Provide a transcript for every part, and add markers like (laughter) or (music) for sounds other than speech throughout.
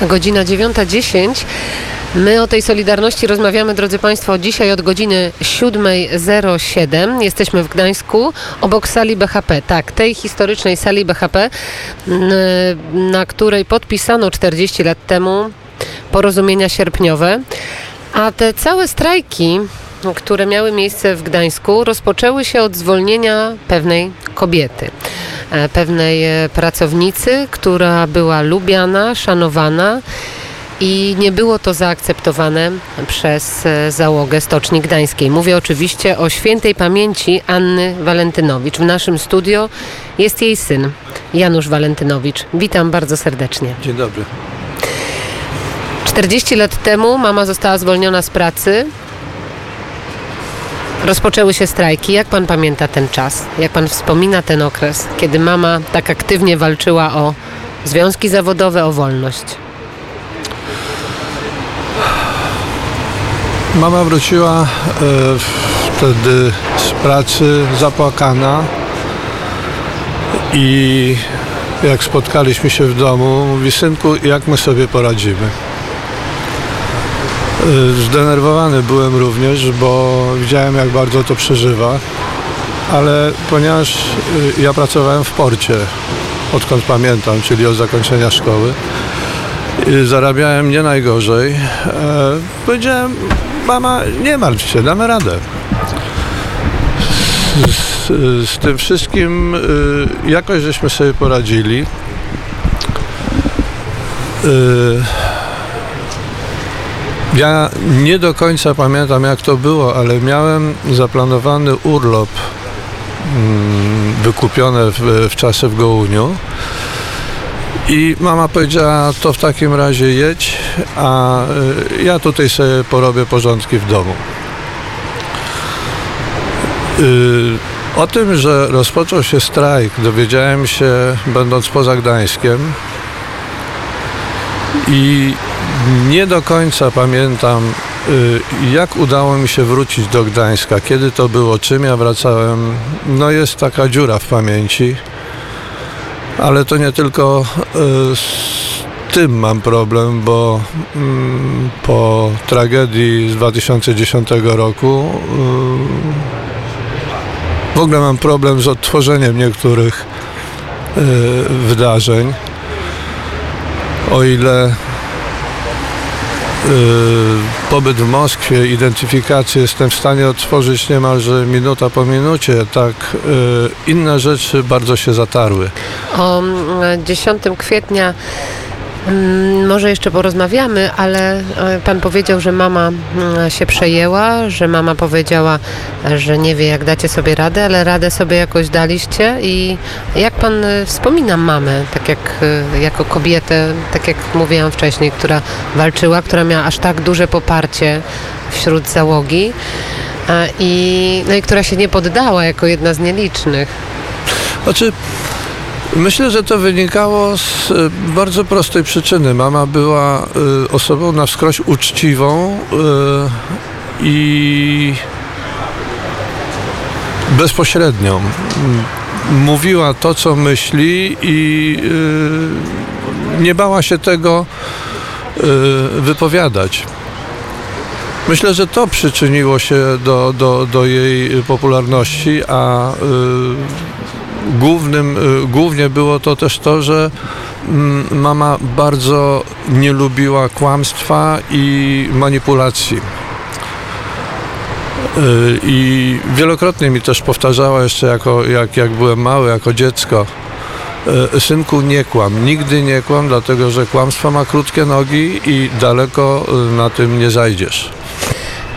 Godzina 9.10. My o tej Solidarności rozmawiamy, drodzy Państwo, dzisiaj od godziny 7.07. Jesteśmy w Gdańsku, obok sali BHP. Tak, tej historycznej sali BHP, na której podpisano 40 lat temu porozumienia sierpniowe. A te całe strajki, które miały miejsce w Gdańsku, rozpoczęły się od zwolnienia pewnej kobiety e, pewnej e, pracownicy, która była lubiana, szanowana i nie było to zaakceptowane przez e, załogę Stoczni Gdańskiej. Mówię oczywiście o świętej pamięci Anny Walentynowicz. W naszym studio jest jej syn, Janusz Walentynowicz. Witam bardzo serdecznie. Dzień dobry. 40 lat temu mama została zwolniona z pracy. Rozpoczęły się strajki. Jak pan pamięta ten czas? Jak pan wspomina ten okres, kiedy mama tak aktywnie walczyła o związki zawodowe, o wolność? Mama wróciła e, wtedy z pracy zapłakana i jak spotkaliśmy się w domu, mówi synku, jak my sobie poradzimy. E, zdenerwowany byłem również, bo widziałem jak bardzo to przeżywa, ale ponieważ e, ja pracowałem w porcie, odkąd pamiętam, czyli od zakończenia szkoły, zarabiałem nie najgorzej. Powiedziałem, mama, nie martw się, damy radę. Z, z tym wszystkim y, jakoś żeśmy sobie poradzili. Ja nie do końca pamiętam jak to było, ale miałem zaplanowany urlop mm, wykupiony w, w czasie w Gołuniu i mama powiedziała, to w takim razie jedź, a y, ja tutaj sobie porobię porządki w domu. Y, o tym, że rozpoczął się strajk, dowiedziałem się będąc poza Gdańskiem i nie do końca pamiętam, y, jak udało mi się wrócić do Gdańska, kiedy to było, czym ja wracałem. No jest taka dziura w pamięci ale to nie tylko e, z tym mam problem, bo mm, po tragedii z 2010 roku e, w ogóle mam problem z odtworzeniem niektórych wydarzeń. O ile Y, pobyt w Moskwie, identyfikację jestem w stanie otworzyć niemalże minuta po minucie, tak y, inne rzeczy bardzo się zatarły. O 10 mm, kwietnia może jeszcze porozmawiamy, ale e, pan powiedział, że mama mm, się przejęła, że mama powiedziała, że nie wie, jak dacie sobie radę, ale radę sobie jakoś daliście. I jak pan e, wspomina mamę, tak jak e, jako kobietę, tak jak mówiłam wcześniej, która walczyła, która miała aż tak duże poparcie wśród załogi i, no i która się nie poddała jako jedna z nielicznych. Znaczy, Myślę, że to wynikało z e, bardzo prostej przyczyny. Mama była e, osobą na wskroś uczciwą e, i bezpośrednią. Mówiła to, co myśli i nie bała się tego wypowiadać. Myślę, że to przyczyniło się do, do, do jej popularności, a głównym, y, głównie było to też to, że mm, mama bardzo nie lubiła kłamstwa i manipulacji. Y, I wielokrotnie mi też powtarzała jeszcze jako, jak, jak byłem mały, jako dziecko, y, synku nie kłam, nigdy nie kłam, dlatego że kłamstwo ma krótkie nogi i daleko na tym nie zajdziesz.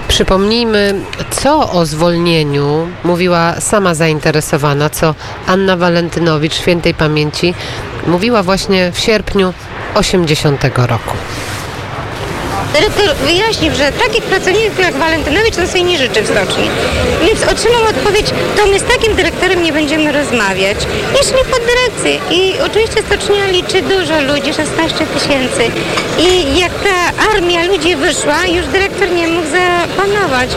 Przypomnijmy, co o zwolnieniu mówiła sama zainteresowana, co Anna Walentynowicz, świętej pamięci, mówiła właśnie w sierpniu 80 roku. Dyrektor wyjaśnił, że takich pracowników jak Walentynowicz to sobie nie życzy w stoczni. Więc otrzymał odpowiedź, to my z takim dyrektorem nie będziemy rozmawiać. I szli pod dyrekcję. I oczywiście stocznia liczy dużo ludzi, 16 tysięcy. I jak ta armia ludzi wyszła, już dyrektor nie mógł zapanować.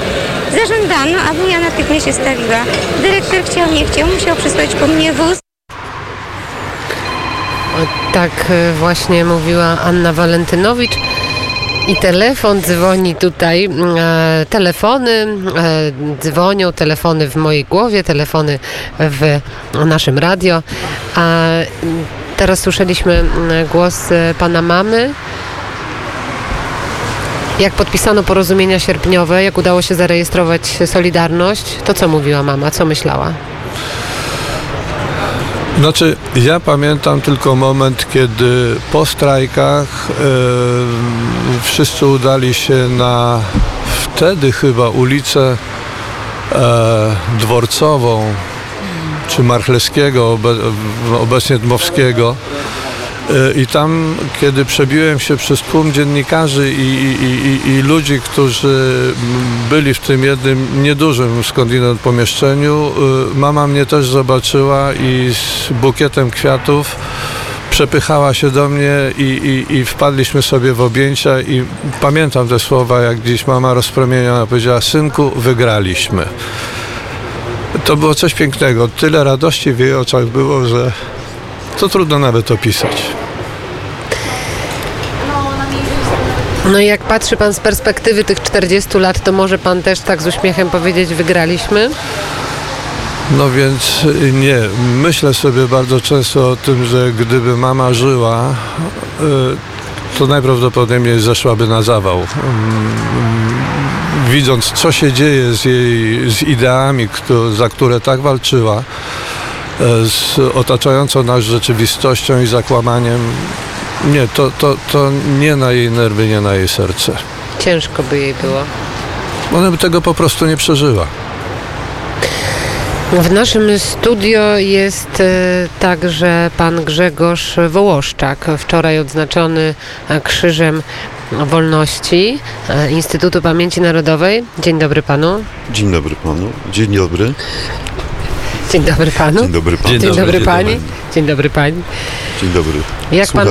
Zażądano, aby ja natychmiast się stawiła. Dyrektor chciał, nie chciał, musiał przysłać po mnie wóz Tak e, właśnie mówiła Anna Walentynowicz. I telefon dzwoni tutaj. E, telefony e, dzwonią, telefony w mojej głowie, telefony w naszym radio. A mm, teraz słyszeliśmy mm, głos e, pana mamy. Jak podpisano porozumienia sierpniowe, jak udało się zarejestrować Solidarność, to co mówiła mama, co myślała? Znaczy, ja pamiętam tylko moment, kiedy po strajkach e, wszyscy udali się na wtedy chyba ulicę e, Dworcową czy Marchlewskiego, obe, obecnie Dmowskiego. E, I tam, kiedy przebiłem się przez tłum dziennikarzy i, i, i, i ludzi, którzy byli w tym jednym niedużym skądinąd pomieszczeniu, e, mama mnie też zobaczyła i z bukietem kwiatów przepychała się do mnie i, i, i wpadliśmy sobie w objęcia i pamiętam te słowa, jak dziś mama rozpromieniona powiedziała, synku, wygraliśmy. To było coś pięknego. Tyle radości w jej oczach było, że to trudno nawet opisać. No i jak patrzy pan z perspektywy tych 40 lat, to może pan też tak z uśmiechem powiedzieć, wygraliśmy? No więc y, nie. Myślę sobie bardzo często o tym, że gdyby mama żyła, y, to najprawdopodobniej zeszłaby na zawał. Mm, Widząc, co się dzieje z jej z ideami, kto- za które tak walczyła, e, z otaczającą nas rzeczywistością i zakłamaniem, nie, to, to, to nie na jej nerwy, nie na jej serce. Ciężko by jej było. Ona by tego po prostu nie przeżyła. W naszym studio jest e, także pan Grzegorz Wołoszczak, wczoraj odznaczony e, Krzyżem Wolności e, Instytutu Pamięci Narodowej. Dzień dobry panu. Dzień dobry panu. Dzień dobry. Dzień dobry panu. Dzień dobry panu. Dzień Dzień dobry, dzień pani. dobry. Dzień dobry pani. Dzień dobry. Jak pan,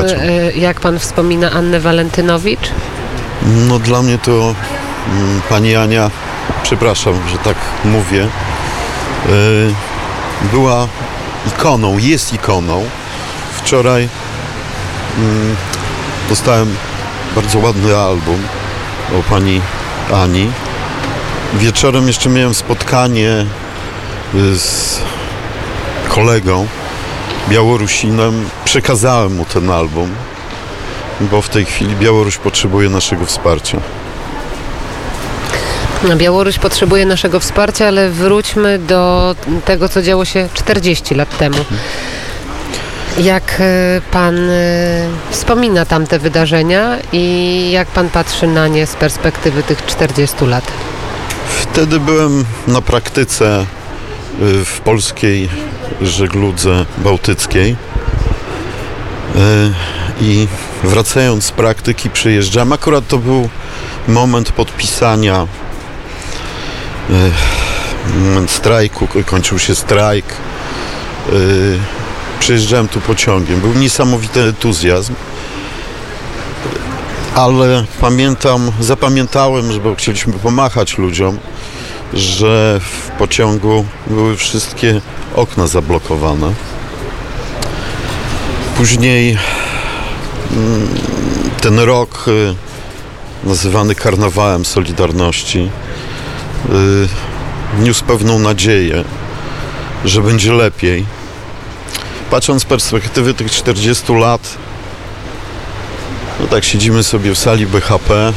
jak pan wspomina Annę Walentynowicz? No dla mnie to mm, pani Ania, przepraszam, że tak mówię, była ikoną, jest ikoną. Wczoraj mm, dostałem bardzo ładny album o pani Ani. Wieczorem jeszcze miałem spotkanie y, z kolegą Białorusinem. Przekazałem mu ten album. bo w tej chwili Białoruś potrzebuje naszego wsparcia. Białoruś potrzebuje naszego wsparcia, ale wróćmy do tego, co działo się 40 lat temu. Jak e, pan e, wspomina tamte wydarzenia i jak pan patrzy na nie z perspektywy tych 40 lat? Wtedy byłem na praktyce y, w polskiej żegludze bałtyckiej i wracając z praktyki przyjeżdżam. Akurat to był moment podpisania strajku, ko- kończył się strajk. Przyjeżdżałem tu pociągiem. Był niesamowity entuzjazm. Ale pamiętam, zapamiętałem, że bo chcieliśmy pomachać ludziom, że w pociągu były wszystkie okna zablokowane. Później mm, ten rok y, nazywany karnawałem Solidarności niósł pewną nadzieję, że będzie lepiej. Patrząc z perspektywy tych 40 lat, no tak siedzimy sobie w sali BHP,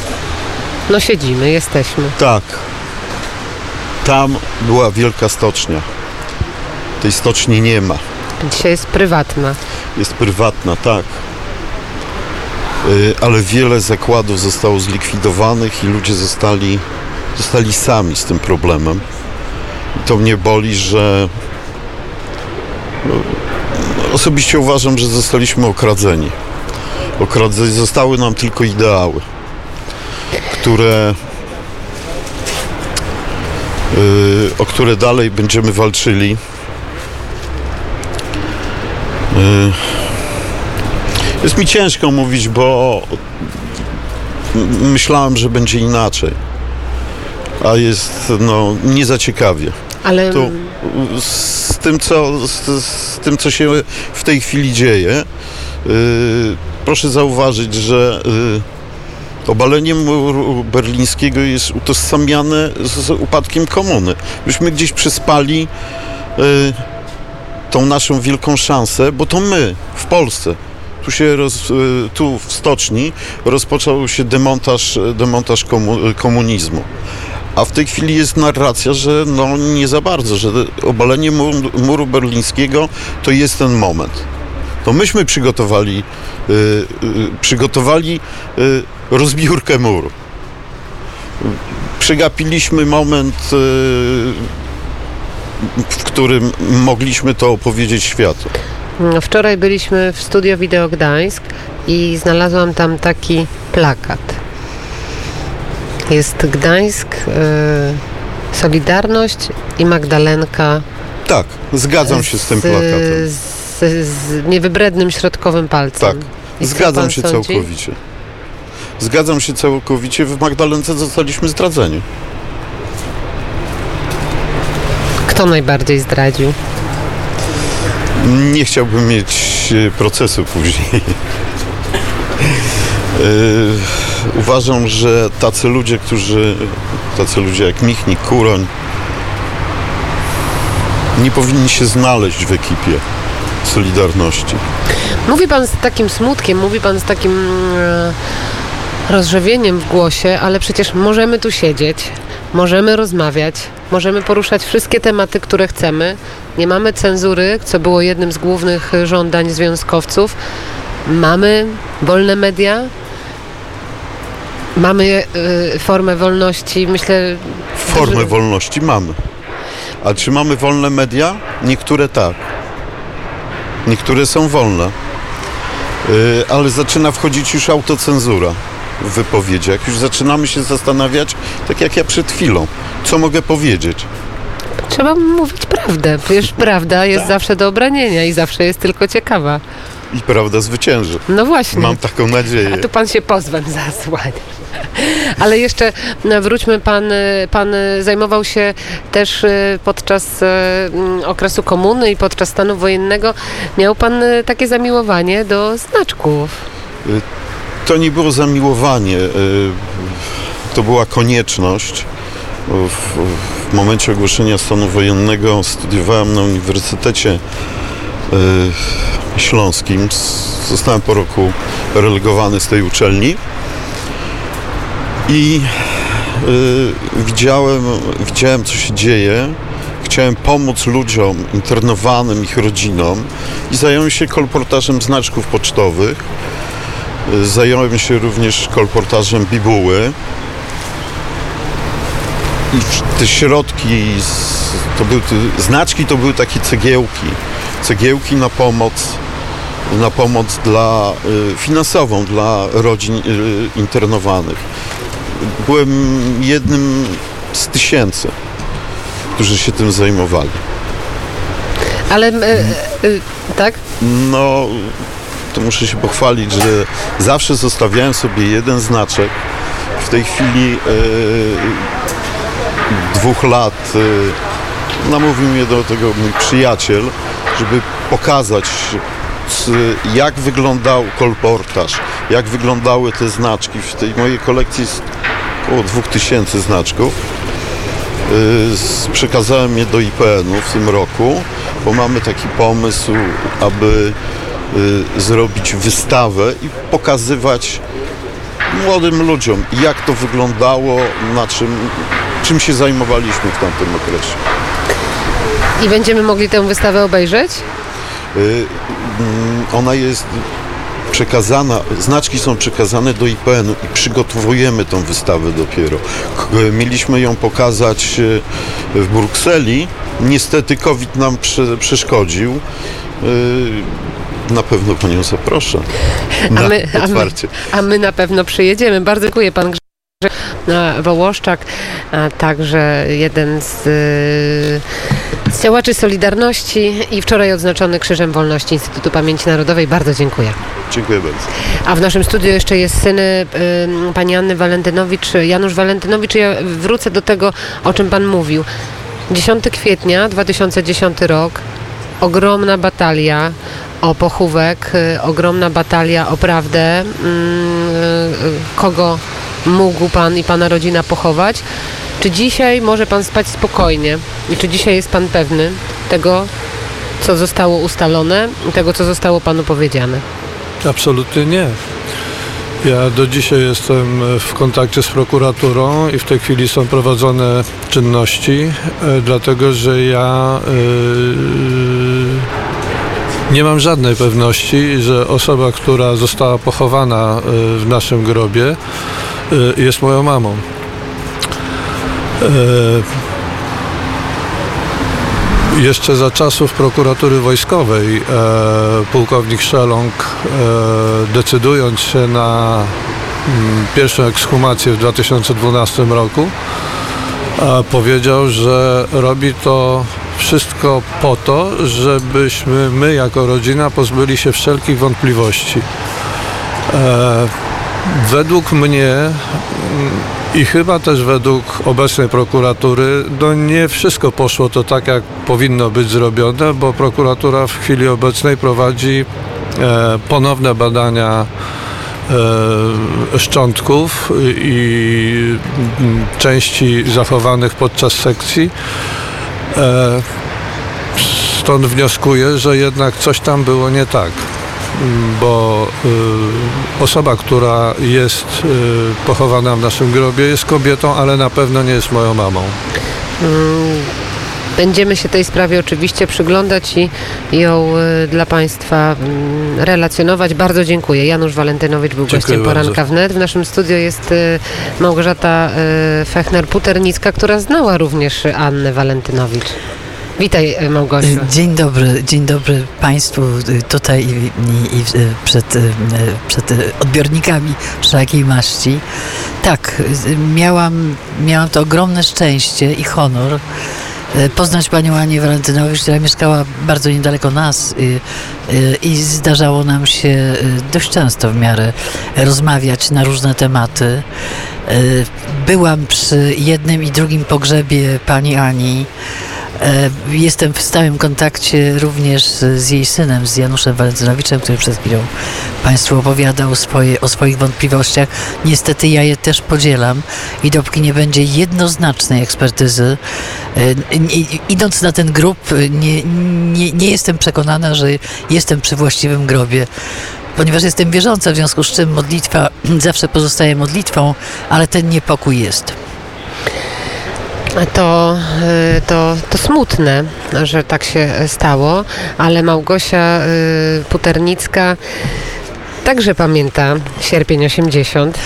No siedzimy, jesteśmy. tak. Tam była wielka stocznia. Tej stoczni nie ma. Dzisiaj jest prywatna. Jest prywatna, tak. Y, Ale wiele zakładów zostało zlikwidowanych i ludzie zostali, zostali sami z tym problemem. I to mnie boli, że no, osobiście uważam, że zostaliśmy okradzeni. Okradzeni zostały nam tylko ideały, które y, o które dalej będziemy walczyli. Y, Jest mi ciężko mówić, bo myślałem, że będzie inaczej. A jest no, nie za ciekawie. Ale Tu z tym, co, z, z tym, co się w tej chwili dzieje, proszę zauważyć, że y, obalenie muru berlińskiego jest utożsamiane z, z upadkiem komuny. Myśmy gdzieś przespali y, tą naszą wielką szansę, bo to my w Polsce. Tu się roz, y, tu w stoczni rozpoczął się demontaż, demontaż komu, komunizmu. A w tej chwili jest narracja, że no nie za bardzo, że obalenie muru, muru berlińskiego to jest ten moment. To myśmy przygotowali, y, y, przygotowali y, rozbiórkę muru. Przegapiliśmy moment, y, w którym mogliśmy to opowiedzieć światu. No, Wczoraj byliśmy w studio Wideo Gdańsk i znalazłam tam taki plakat. Jest Gdańsk, y, Solidarność i Magdalenka Tak, zgadzam się z tym plakatem. z, z niewybrednym środkowym palcem. Tak, I zgadzam się sądzi? całkowicie. Zgadzam się całkowicie. W Magdalence zostaliśmy zdradzeni. Kto najbardziej zdradził? Nie chciałbym mieć e, procesu później. (laughs) Uważam, że tacy ludzie, którzy, tacy ludzie jak Michnik, Kuroń, nie powinni się znaleźć w ekipie Solidarności. Mówi pan z takim smutkiem, mówi pan z takim e, rozrzewieniem w głosie, ale przecież możemy tu siedzieć, możemy rozmawiać, możemy poruszać wszystkie tematy, które chcemy. Nie mamy cenzury, co było jednym z głównych e, żądań związkowców. Mamy wolne media. Mamy e, formę wolności, myślę. Formę że- wolności mamy. A czy mamy wolne media? Niektóre tak. Niektóre są wolne. Yy, ale zaczyna wchodzić już autocenzura w wypowiedziach. Już zaczynamy się zastanawiać, tak jak ja przed chwilą, co mogę powiedzieć. Trzeba mówić prawdę. Przecież prawda jest zawsze do obranienia i zawsze jest tylko ciekawa. I prawda zwycięży. No właśnie. Mam taką nadzieję. A tu pan się pozwem zasłania. (laughs) Ale jeszcze no, wróćmy, pan, y, pan zajmował się też y, podczas y, mm, okresu komuny i podczas stanu wojennego. Miał pan takie zamiłowanie do znaczków. To nie było zamiłowanie, to była konieczność. W, momencie ogłoszenia stanu wojennego studiowałem na Uniwersytecie Śląskim. Zostałem po roku relegowany z tej uczelni i y, widziałem, widziałem, co się dzieje. Chciałem pomóc ludziom internowanym, ich rodzinom i zająłem się kolportażem znaczków pocztowych. Zająłem się również kolportażem bibuły. I te środki, to były, znaczki to były takie cegiełki. Cegiełki na pomoc, na pomoc dla, y, finansową dla rodzin y, internowanych. Byłem jednym z tysięcy, którzy się tym zajmowali. Ale y, y, tak? No, to muszę się pochwalić, że zawsze zostawiałem sobie jeden znaczek. W tej chwili e, dwóch lat namówił mnie do tego mój przyjaciel, żeby pokazać jak wyglądał kolportaż, jak wyglądały te znaczki. W tej mojej kolekcji jest około 2000 znaczków. Y, Przekazałem je do IPN-u w tym roku, bo mamy taki pomysł, aby y, zrobić wystawę i pokazywać młodym ludziom, jak to wyglądało, na czym, czym się zajmowaliśmy w tamtym okresie. I będziemy mogli tę wystawę obejrzeć? Y, mm, Ona jest przekazana, znaczki są przekazane do IPN-u i przygotowujemy tą wystawę dopiero. Mieliśmy ją pokazać y, w Brukseli. Niestety COVID nam prze, przeszkodził. Y, Na pewno panią zaproszę na a, my, a, my, otwarcie. a my na pewno przyjedziemy. Bardzo dziękuję pan Grzegorz e, Wołoszczak, a także jeden z, e, z działaczy Solidarności i wczoraj odznaczony Krzyżem Wolności Instytutu Pamięci Narodowej. Bardzo dziękuję. Dziękuję bardzo. A w naszym studiu jeszcze jest syn y, pani Anny Walentynowicz, Janusz Walentynowicz. Ja wrócę do tego, o czym pan mówił. 10 kwietnia 2010 rok, ogromna batalia o pochówek, y, ogromna batalia o prawdę, mm, y, kogo mógł Pan i Pana rodzina pochować. Czy dzisiaj może Pan spać spokojnie i czy dzisiaj jest Pan pewny tego, co zostało ustalone i tego, co zostało Panu powiedziane? Absolutnie nie. Ja do dzisiaj jestem w kontakcie z prokuraturą i w tej chwili są prowadzone czynności, e, dlatego że ja e, nie mam żadnej pewności, że osoba, która została pochowana e, w naszym grobie, jest moją mamą. E, Jeszcze za czasów prokuratury wojskowej e, pułkownik Szelong, e, decydując się na mm, pierwszą ekshumację w 2012 roku, e, powiedział, że robi to wszystko po to, żebyśmy my jako rodzina pozbyli się wszelkich wątpliwości. E, według mnie mm, i chyba też według obecnej prokuratury, no nie wszystko poszło to tak, jak powinno być zrobione, bo prokuratura w chwili obecnej prowadzi e, ponowne badania e, szczątków i części zachowanych podczas sekcji. E, stąd wnioskuję, że jednak coś tam było nie tak bo y, osoba, która jest y, pochowana w naszym grobie jest kobietą, ale na pewno nie jest moją mamą. Mm, Będziemy się tej sprawie oczywiście przyglądać i ją y, dla Państwa mm, relacjonować. Bardzo dziękuję. Janusz Walentynowicz był Dziękuję gościem Poranka bardzo. Wnet. W naszym studio jest Małgorzata Fechner-Puternicka, która znała również Annę Walentynowicz. Witaj y, Małgosiu. Dzień dobry, dzień dobry Państwu y, tutaj i, i, i przed, przed odbiornikami wszelakiej maści. Tak, miałam, miałam to ogromne szczęście i honor poznać panią Anię Walentynowicz, która mieszkała bardzo niedaleko nas y, i zdarzało nam się dość często w miarę rozmawiać na różne tematy. Byłam przy jednym i drugim pogrzebie pani Ani. E, Jestem w stałym kontakcie również z jej synem, z Januszem Walentynowiczem, który przed chwilą Państwu opowiadał swoje, o swoich wątpliwościach. Niestety ja je też podzielam i dopóki nie będzie jednoznacznej ekspertyzy, e, idąc na ten grób, nie, nie, nie jestem przekonana, że jestem przy właściwym grobie. Ponieważ jestem wierząca, w związku z czym modlitwa zawsze pozostaje modlitwą, ale ten niepokój jest. To, y, to, to smutne, że tak się stało, ale Małgosia y, Puternicka także pamięta sierpień 80.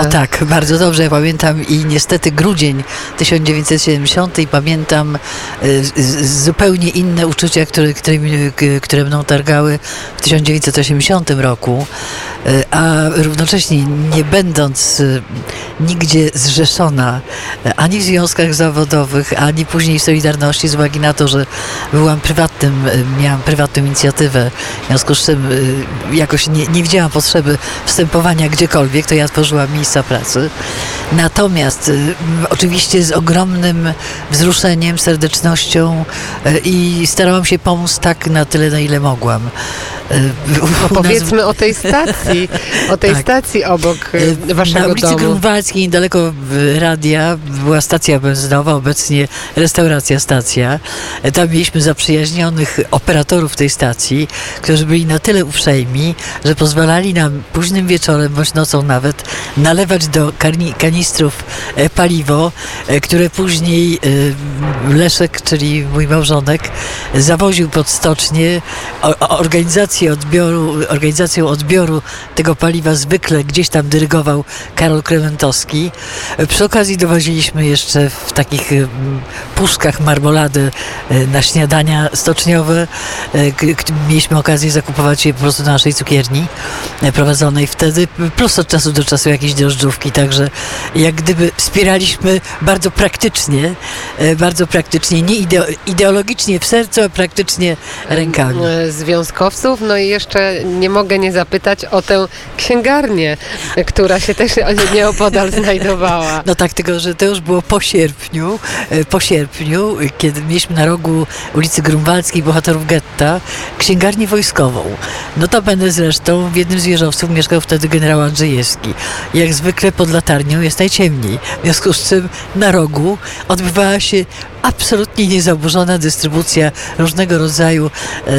O tak, bardzo dobrze ja pamiętam i niestety grudzień 1970 i pamiętam y, zupełnie inne uczucia, które, które, k- które mną targały w 1980 roku, y, a równocześnie nie będąc y, nigdzie zrzeszona y, ani w związkach zawodowych, ani później w Solidarności z uwagi na to, że byłam prywatnym, y, miałam prywatną inicjatywę, w związku z czym y, jakoś nie, nie widziałam potrzeby wstępowania gdziekolwiek, to ja tworzyłam miejsca pracy. Natomiast y, oczywiście z ogromnym wzruszeniem, serdecznością y, i starałam się pomóc tak na tyle, na ile mogłam. Y, u- u nas- Powiedzmy o tej (laughs) stacji, o tej Tak. stacji obok Y, y, waszego Na ulicy domu. Grunwaldzkiej, niedaleko radia, była stacja benzynowa, obecnie restauracja stacja. E, Tam mieliśmy zaprzyjaźnionych operatorów tej stacji, którzy byli na tyle uprzejmi, że pozwalali nam późnym wieczorem, bądź nocą nawet, nalewać do kanistrów e, paliwo, e, które później e, Leszek, czyli mój małżonek, zawoził pod stocznię. O, o- organizację odbioru, organizacją odbioru tego paliwa zwykle gdzieś tam dyrygował Karol Krementowski. E, Przy okazji dowoziliśmy jeszcze w takich em, puszkach marmolady e, na śniadania stoczniowe. E, Mieliśmy okazję zakupować je po prostu na naszej cukierni e, prowadzonej wtedy, plus od czasu do czasu jakieś drożdżówki, także jak gdyby wspieraliśmy bardzo praktycznie, bardzo praktycznie, nie ideo- ideologicznie w sercu, a praktycznie rękami. Związkowców, No i jeszcze nie mogę nie zapytać o tę księgarnię, która się też nieopodal (laughs) znajdowała. No tak, tylko że to już było po sierpniu, e, po sierpniu, kiedy mieliśmy na rogu ulicy Grunwaldzkiej Bohaterów Getta księgarnię wojskową. Notabene zresztą w jednym z wieżowców mieszkał wtedy generał Andrzejewski. Jak zwykle pod latarnią jest najciemniej. W związku z czym na rogu odbywała się absolutnie niezaburzona dystrybucja różnego rodzaju e,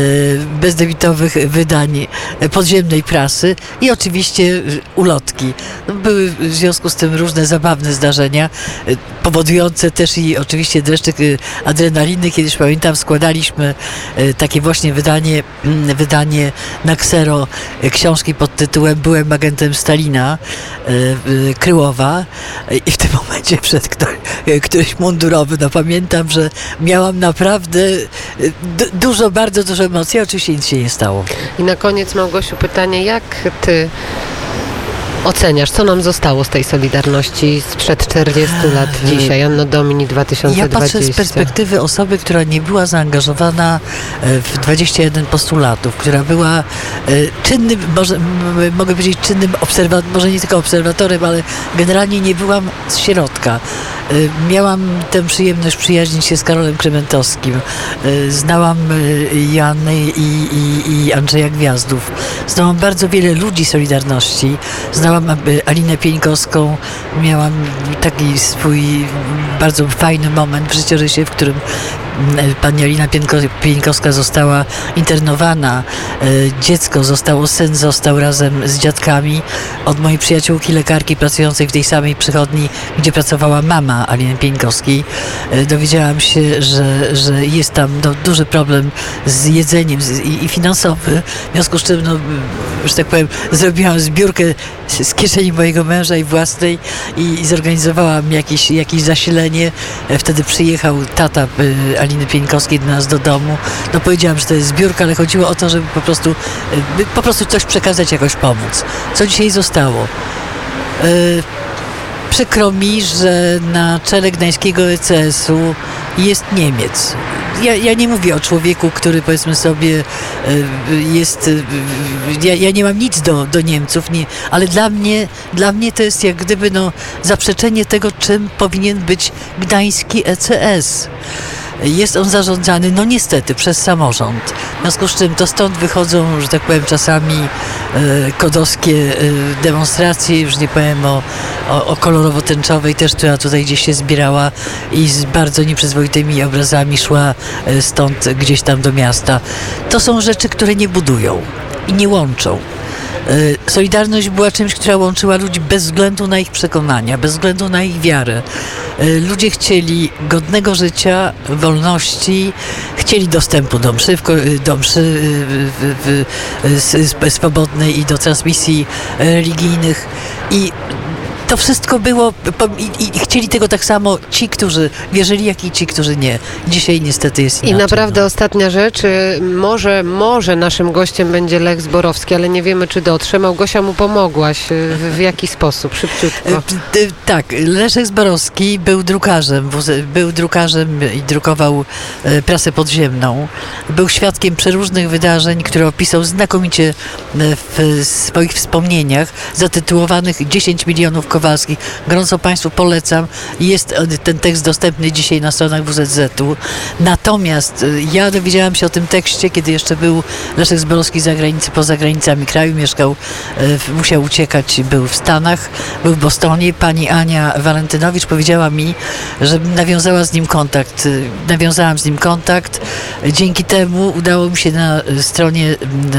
bezdebitowych wydań e, podziemnej prasy i oczywiście e, ulotki. No, były w związku z tym różne zabawne zdarzenia, powodujące też i oczywiście dreszczyk adrenaliny. Kiedyś pamiętam, składaliśmy takie właśnie wydanie, mm, wydanie na ksero książki pod tytułem Byłem agentem Stalina Kryłowa i w tym momencie przed któryś mundurowy, no pamiętam, że miałam naprawdę du- dużo, bardzo dużo emocji, oczywiście nic się nie stało. I na koniec, Małgosiu, pytanie, jak ty oceniasz, co nam zostało z tej Solidarności sprzed 40 lat dzisiaj, Anno Domini 2020? Ja patrzę z perspektywy osoby, która nie była zaangażowana e, w 21 postulatów, która była e, czynnym, może, mogę powiedzieć czynnym obserwatorem, może nie tylko obserwatorem, ale generalnie nie byłam z środka. E, Miałam tę przyjemność przyjaźnić się z Karolem Krementowskim. E, Znałam e, Joannę i, i, i Andrzeja Gwiazdów. Znałam bardzo wiele ludzi Solidarności. Znałam Alinę Pieńkowską. Miałam taki swój bardzo fajny moment w życiorysie, w którym pani Alina Pieńkowska została internowana. E, Dziecko zostało, syn został razem z dziadkami od mojej przyjaciółki lekarki pracującej w tej samej przychodni, gdzie pracowała mama Aliny Pieńkowskiej. E, Dowiedziałam się, że, że jest tam no, duży problem z jedzeniem i, i finansowy, w związku z czym, no, że tak powiem, zrobiłam zbiórkę z, kieszeni mojego męża i własnej i, i zorganizowałam jakieś, jakieś zasilenie. E, Wtedy przyjechał tata Aliny Pieńkowskiej do nas do domu. No powiedziałam, że to jest zbiórka, ale chodziło o to, żeby po prostu, by po prostu coś przekazać, jakoś pomóc. Co dzisiaj zostało? E, Przykro mi, że na czele gdańskiego ECS-u jest Niemiec. Ja, ja nie mówię o człowieku, który powiedzmy sobie e, jest. e, Ja, ja nie mam nic do, do Niemców, nie, ale dla mnie, dla mnie to jest jak gdyby no, zaprzeczenie tego, czym powinien być gdański ECS. Jest on zarządzany, no niestety, przez samorząd. W związku z czym to stąd wychodzą, że tak powiem, czasami e, kodowskie e, demonstracje, już nie powiem o, o, o kolorowo-tęczowej też, która tutaj gdzieś się zbierała i z bardzo nieprzyzwoitymi obrazami szła e, stąd gdzieś tam do miasta. To są rzeczy, które nie budują i nie łączą. E, Solidarność była czymś, która łączyła ludzi bez względu na ich przekonania, bez względu na ich wiarę. E, Ludzie chcieli godnego życia, wolności, chcieli dostępu do mszy, ko- do mszy swobodnej i do transmisji religijnych i to wszystko było i, i chcieli tego tak samo ci, którzy wierzyli, jak i ci, którzy nie. Dzisiaj niestety jest I inaczej. naprawdę ostatnia rzecz, y, może, może naszym gościem będzie Lech Zborowski, ale nie wiemy, czy dotrze. Małgosia mu pomogłaś. y, W, w jaki sposób? Szybciutko. D- Tak, Leszek Zborowski był drukarzem, był drukarzem i drukował prasę podziemną. Był świadkiem przeróżnych wydarzeń, które opisał znakomicie w swoich wspomnieniach, zatytułowanych 10 milionów Kowalskich. Gorąco Państwu polecam. Jest e, ten tekst dostępny dzisiaj na stronach WZZ-u. Natomiast e, ja dowiedziałam się o tym tekście, kiedy jeszcze był Leszek Zborowski za granicy, poza granicami kraju, mieszkał, e, musiał uciekać, był w Stanach, był w Bostonie. Pani Ania Walentynowicz powiedziała mi, że nawiązała z nim kontakt. Nawiązałam z nim kontakt. Dzięki temu udało mi się na stronie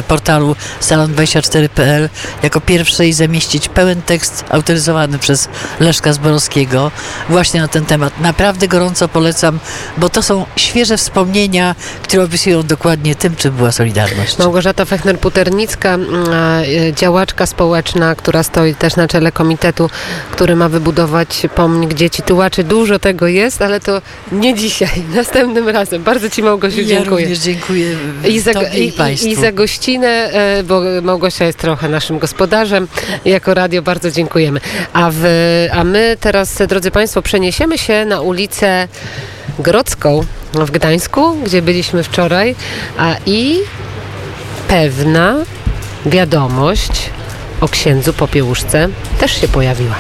portalu salon24.pl jako pierwszej zamieścić pełen tekst autoryzowany przez Leszka Zborowskiego właśnie na ten temat. Naprawdę gorąco polecam, bo to są świeże wspomnienia, które opisują dokładnie tym, czym była Solidarność. Małgorzata Fechner-Puternicka, mm, e, działaczka społeczna, która stoi też na czele komitetu, który ma wybudować pomnik dzieci tułaczy. Dużo tego jest, ale to nie dzisiaj, (laughs) następnym razem. Bardzo Ci Małgosiu Ja dziękuję. również dziękuję I za, i, i, i, za gościnę, e, bo Małgosia jest trochę naszym gospodarzem. Jako radio bardzo dziękujemy. A, w, a my teraz, drodzy Państwo, przeniesiemy się na ulicę Grodzką w Gdańsku, gdzie byliśmy wczoraj. A i pewna wiadomość o księdzu Popiełuszce też się pojawiła.